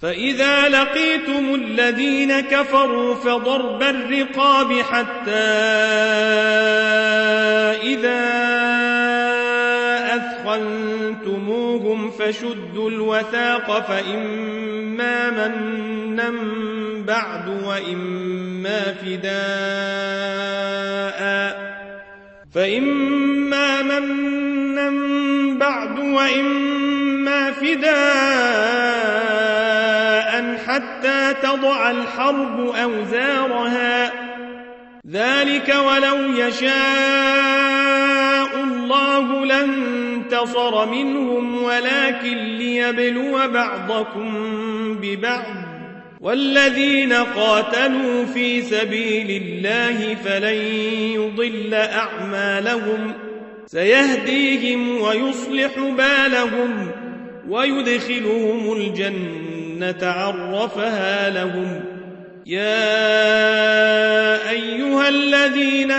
فإذا لقيتم الذين كفروا فضرب الرقاب حتى إذا أثخنتموهم فشدوا الوثاق فإما منا بعد وإما فداء فإما منا بعد وإما فداء حتى تضع الحرب أوزارها. ذلك ولو يشاء الله لانتصر منهم ولكن ليبلو بعضكم ببعض. والذين قاتلوا في سبيل الله فلن يضل أعمالهم. سيهديهم ويصلح بالهم ويدخلهم الجنة. الجنة لهم. يا أيها الذين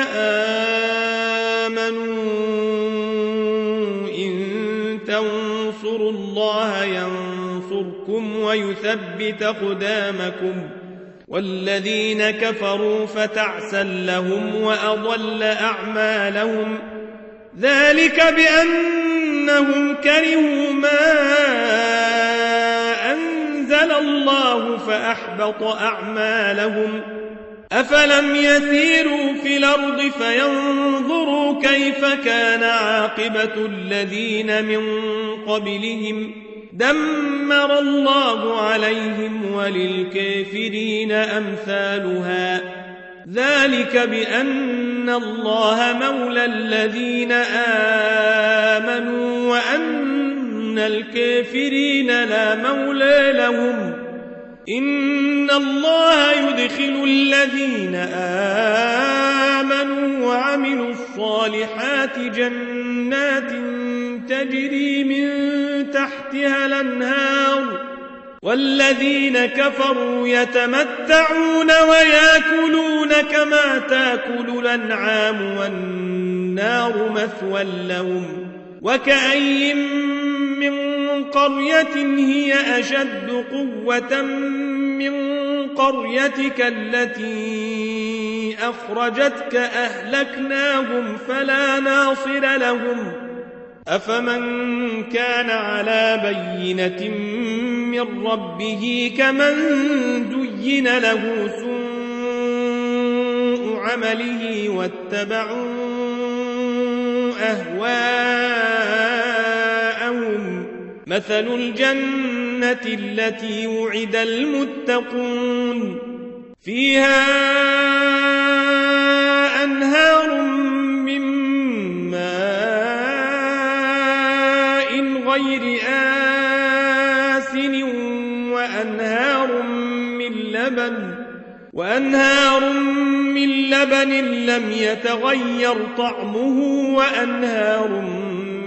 آمنوا إن تنصروا الله ينصركم ويثبت قدامكم والذين كفروا فتعسا لهم وأضل أعمالهم. ذلك بأنهم كرهوا ما أنزل الله فأحبط أعمالهم. أفلم يسيروا في الأرض فينظروا كيف كان عاقبة الذين من قبلهم. دمر الله عليهم وللكافرين أمثالها. ذلك بأن الله مولى الذين آمنوا وأن إن الكافرين لا مولى لهم. إن الله يدخل الذين آمنوا وعملوا الصالحات جنات تجري من تحتها الأنهار. والذين كفروا يتمتعون ويأكلون كما تأكل الأنعام والنار مثوى لهم. وكأي من قرية هي أشد قوة من قريتك التي أخرجتك أهلكناهم فلا ناصر لهم. أفمن كان على بينة من ربه كمن دين له سوء عمله واتبعوا أهواءهم مثل الجنة التي وعد المتقون فيها أنهار من ماء غير آسن وأنهار من لبن وأنهار من لبن لم يتغير طعمه وأنهار من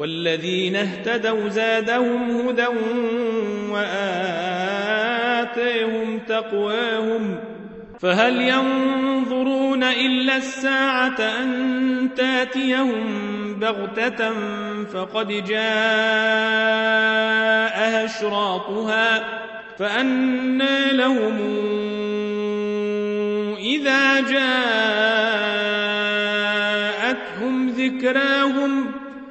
والذين اهتدوا زادهم هدى وآتيهم تقواهم فهل ينظرون إلا الساعة أن تاتيهم بغتة فقد جاء أشراطها فأنى لهم إذا جاءتهم ذكراهم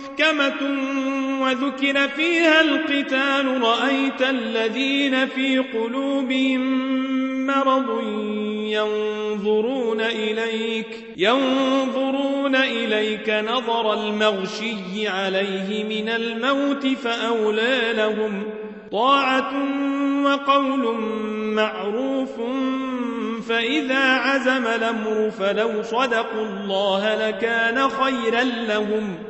محكمة وذكر فيها القتال رأيت الذين في قلوبهم مرض ينظرون إليك ينظرون إليك نظر المغشي عليه من الموت فأولى لهم طاعة وقول معروف فإذا عزم الأمر فلو صدقوا الله لكان خيرا لهم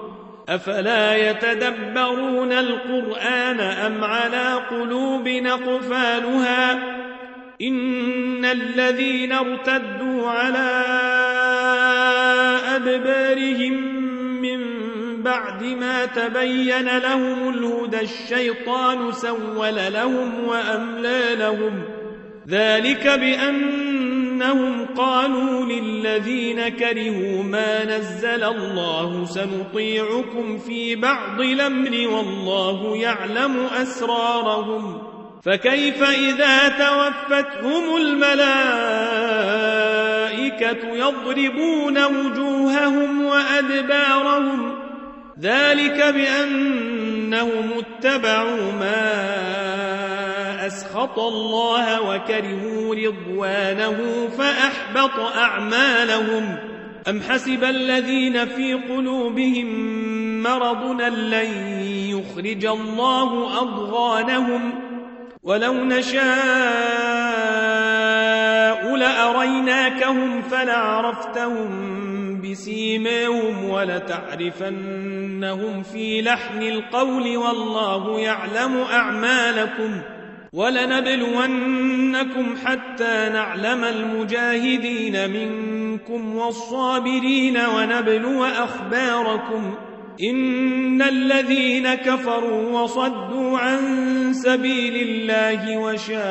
أفلا يتدبرون القرآن أم على قلوب نقفالها إن الذين ارتدوا على أدبارهم من بعد ما تبين لهم الهدى الشيطان سول لهم وأملى لهم. ذلك بأنهم قالوا للذين كرهوا ما نزل الله سنطيعكم في بعض الأمر والله يعلم أسرارهم فكيف إذا توفتهم الملائكة يضربون وجوههم وأدبارهم ذلك بأنهم اتبعوا ما أسخط الله وكرهوا رضوانه فأحبط أعمالهم. أم حسب الذين في قلوبهم مرض لن يخرج الله أضغانهم. ولو نشاء لأريناكهم فلعرفتهم بسيماهم ولتعرفنهم في لحن القول والله يعلم أعمالكم. ولنبلونكم حتى نعلم المجاهدين منكم والصابرين ونبلو أخباركم. إن الذين كفروا وصدوا عن سبيل الله وشاقوا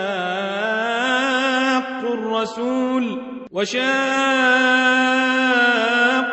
الرسول وشاقوا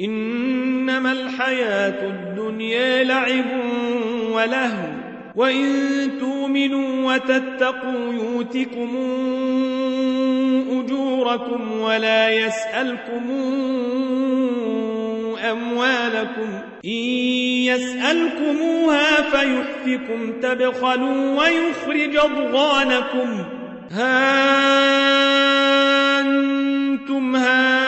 إنما الحياة الدنيا لعب ولهو وإن تؤمنوا وتتقوا يوتكم أجوركم ولا يسألكم أموالكم إن يسألكموها فيحفكم تبخلوا ويخرج أضغانكم. ها أنتم هؤلاء